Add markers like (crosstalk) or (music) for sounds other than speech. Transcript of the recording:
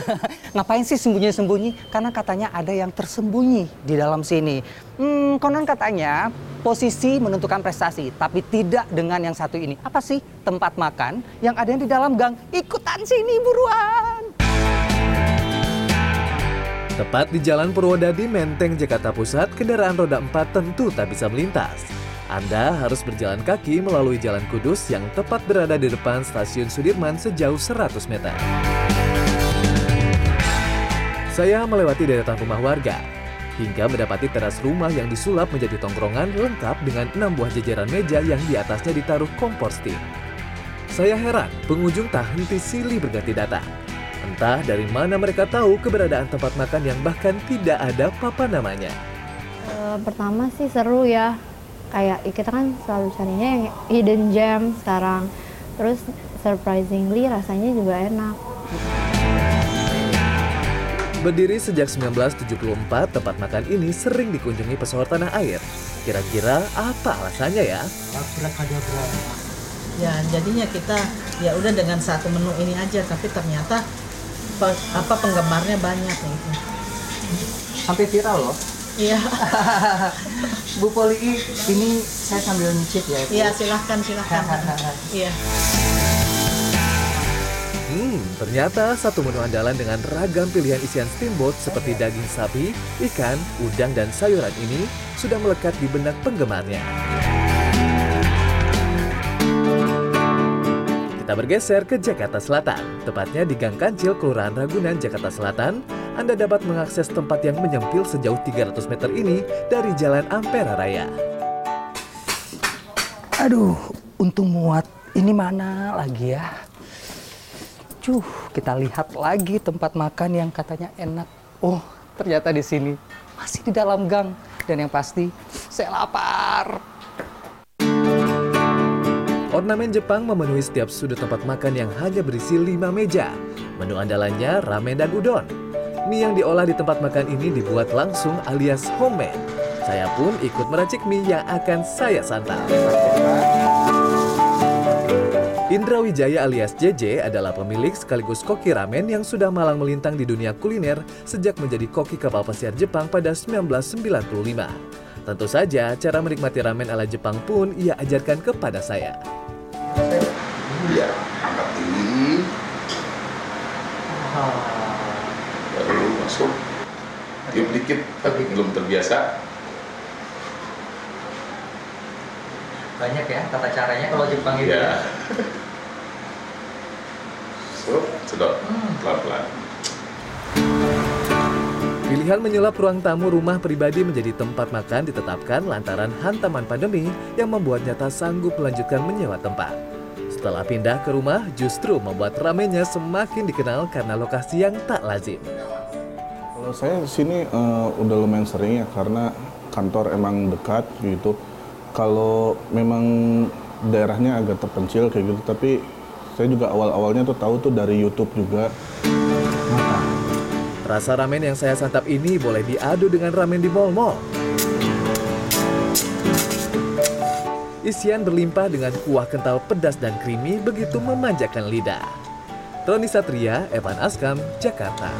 (laughs) Ngapain sih sembunyi-sembunyi? Karena katanya ada yang tersembunyi di dalam sini. Hmm, konon katanya posisi menentukan prestasi, tapi tidak dengan yang satu ini. Apa sih tempat makan yang ada di dalam gang? Ikutan sini buruan! Tepat di Jalan Purwodadi, Menteng, Jakarta Pusat, kendaraan roda 4 tentu tak bisa melintas. Anda harus berjalan kaki melalui Jalan Kudus yang tepat berada di depan Stasiun Sudirman sejauh 100 meter. Saya melewati deretan rumah warga, hingga mendapati teras rumah yang disulap menjadi tongkrongan lengkap dengan enam buah jajaran meja yang di atasnya ditaruh kompor steam. Saya heran, pengunjung tak henti silih berganti datang. Entah dari mana mereka tahu keberadaan tempat makan yang bahkan tidak ada papa namanya. Eh, pertama sih seru ya, kayak kita kan selalu carinya yang hidden gem sekarang. Terus surprisingly rasanya juga enak. Berdiri sejak 1974, tempat makan ini sering dikunjungi pesohor tanah air. Kira-kira apa alasannya ya? ya jadinya kita ya udah dengan satu menu ini aja tapi ternyata pe- apa penggemarnya banyak gitu Sampai viral loh. iya (laughs) Bu Poli, ini saya sambil nyicip ya. Iya silahkan silahkan (laughs) iya Hmm, ternyata satu menu andalan dengan ragam pilihan isian steamboat seperti daging sapi, ikan, udang, dan sayuran ini sudah melekat di benak penggemarnya. Kita bergeser ke Jakarta Selatan, tepatnya di Gang Kancil, Kelurahan Ragunan, Jakarta Selatan. Anda dapat mengakses tempat yang menyempil sejauh 300 meter ini dari Jalan Ampera Raya. Aduh, untung muat. Ini mana lagi ya? Cuh, kita lihat lagi tempat makan yang katanya enak. Oh, ternyata di sini masih di dalam gang. Dan yang pasti, saya lapar. Ornamen Jepang memenuhi setiap sudut tempat makan yang hanya berisi 5 meja. Menu andalannya ramen dan udon. Mie yang diolah di tempat makan ini dibuat langsung alias homemade. Saya pun ikut meracik mie yang akan saya santap. Indra Wijaya alias JJ adalah pemilik sekaligus koki ramen yang sudah malang melintang di dunia kuliner sejak menjadi koki kapal pesiar Jepang pada 1995. Tentu saja, cara menikmati ramen ala Jepang pun ia ajarkan kepada saya. ya angkat ini baru masuk tiup dikit tapi belum terbiasa Banyak ya tata caranya kalau Jepang itu. ya (laughs) so sedot pelan-pelan Pilihan menyulap ruang tamu rumah pribadi menjadi tempat makan ditetapkan lantaran hantaman pandemi yang membuatnya tak sanggup melanjutkan menyewa tempat. Setelah pindah ke rumah, justru membuat ramennya semakin dikenal karena lokasi yang tak lazim. Kalau saya di sini eh, udah lumayan sering ya karena kantor emang dekat gitu. Kalau memang daerahnya agak terpencil kayak gitu, tapi saya juga awal-awalnya tuh tahu tuh dari YouTube juga. Rasa ramen yang saya santap ini boleh diadu dengan ramen di mall-mall. Isian berlimpah dengan kuah kental pedas dan creamy begitu memanjakan lidah. Roni Satria, Evan Askam, Jakarta.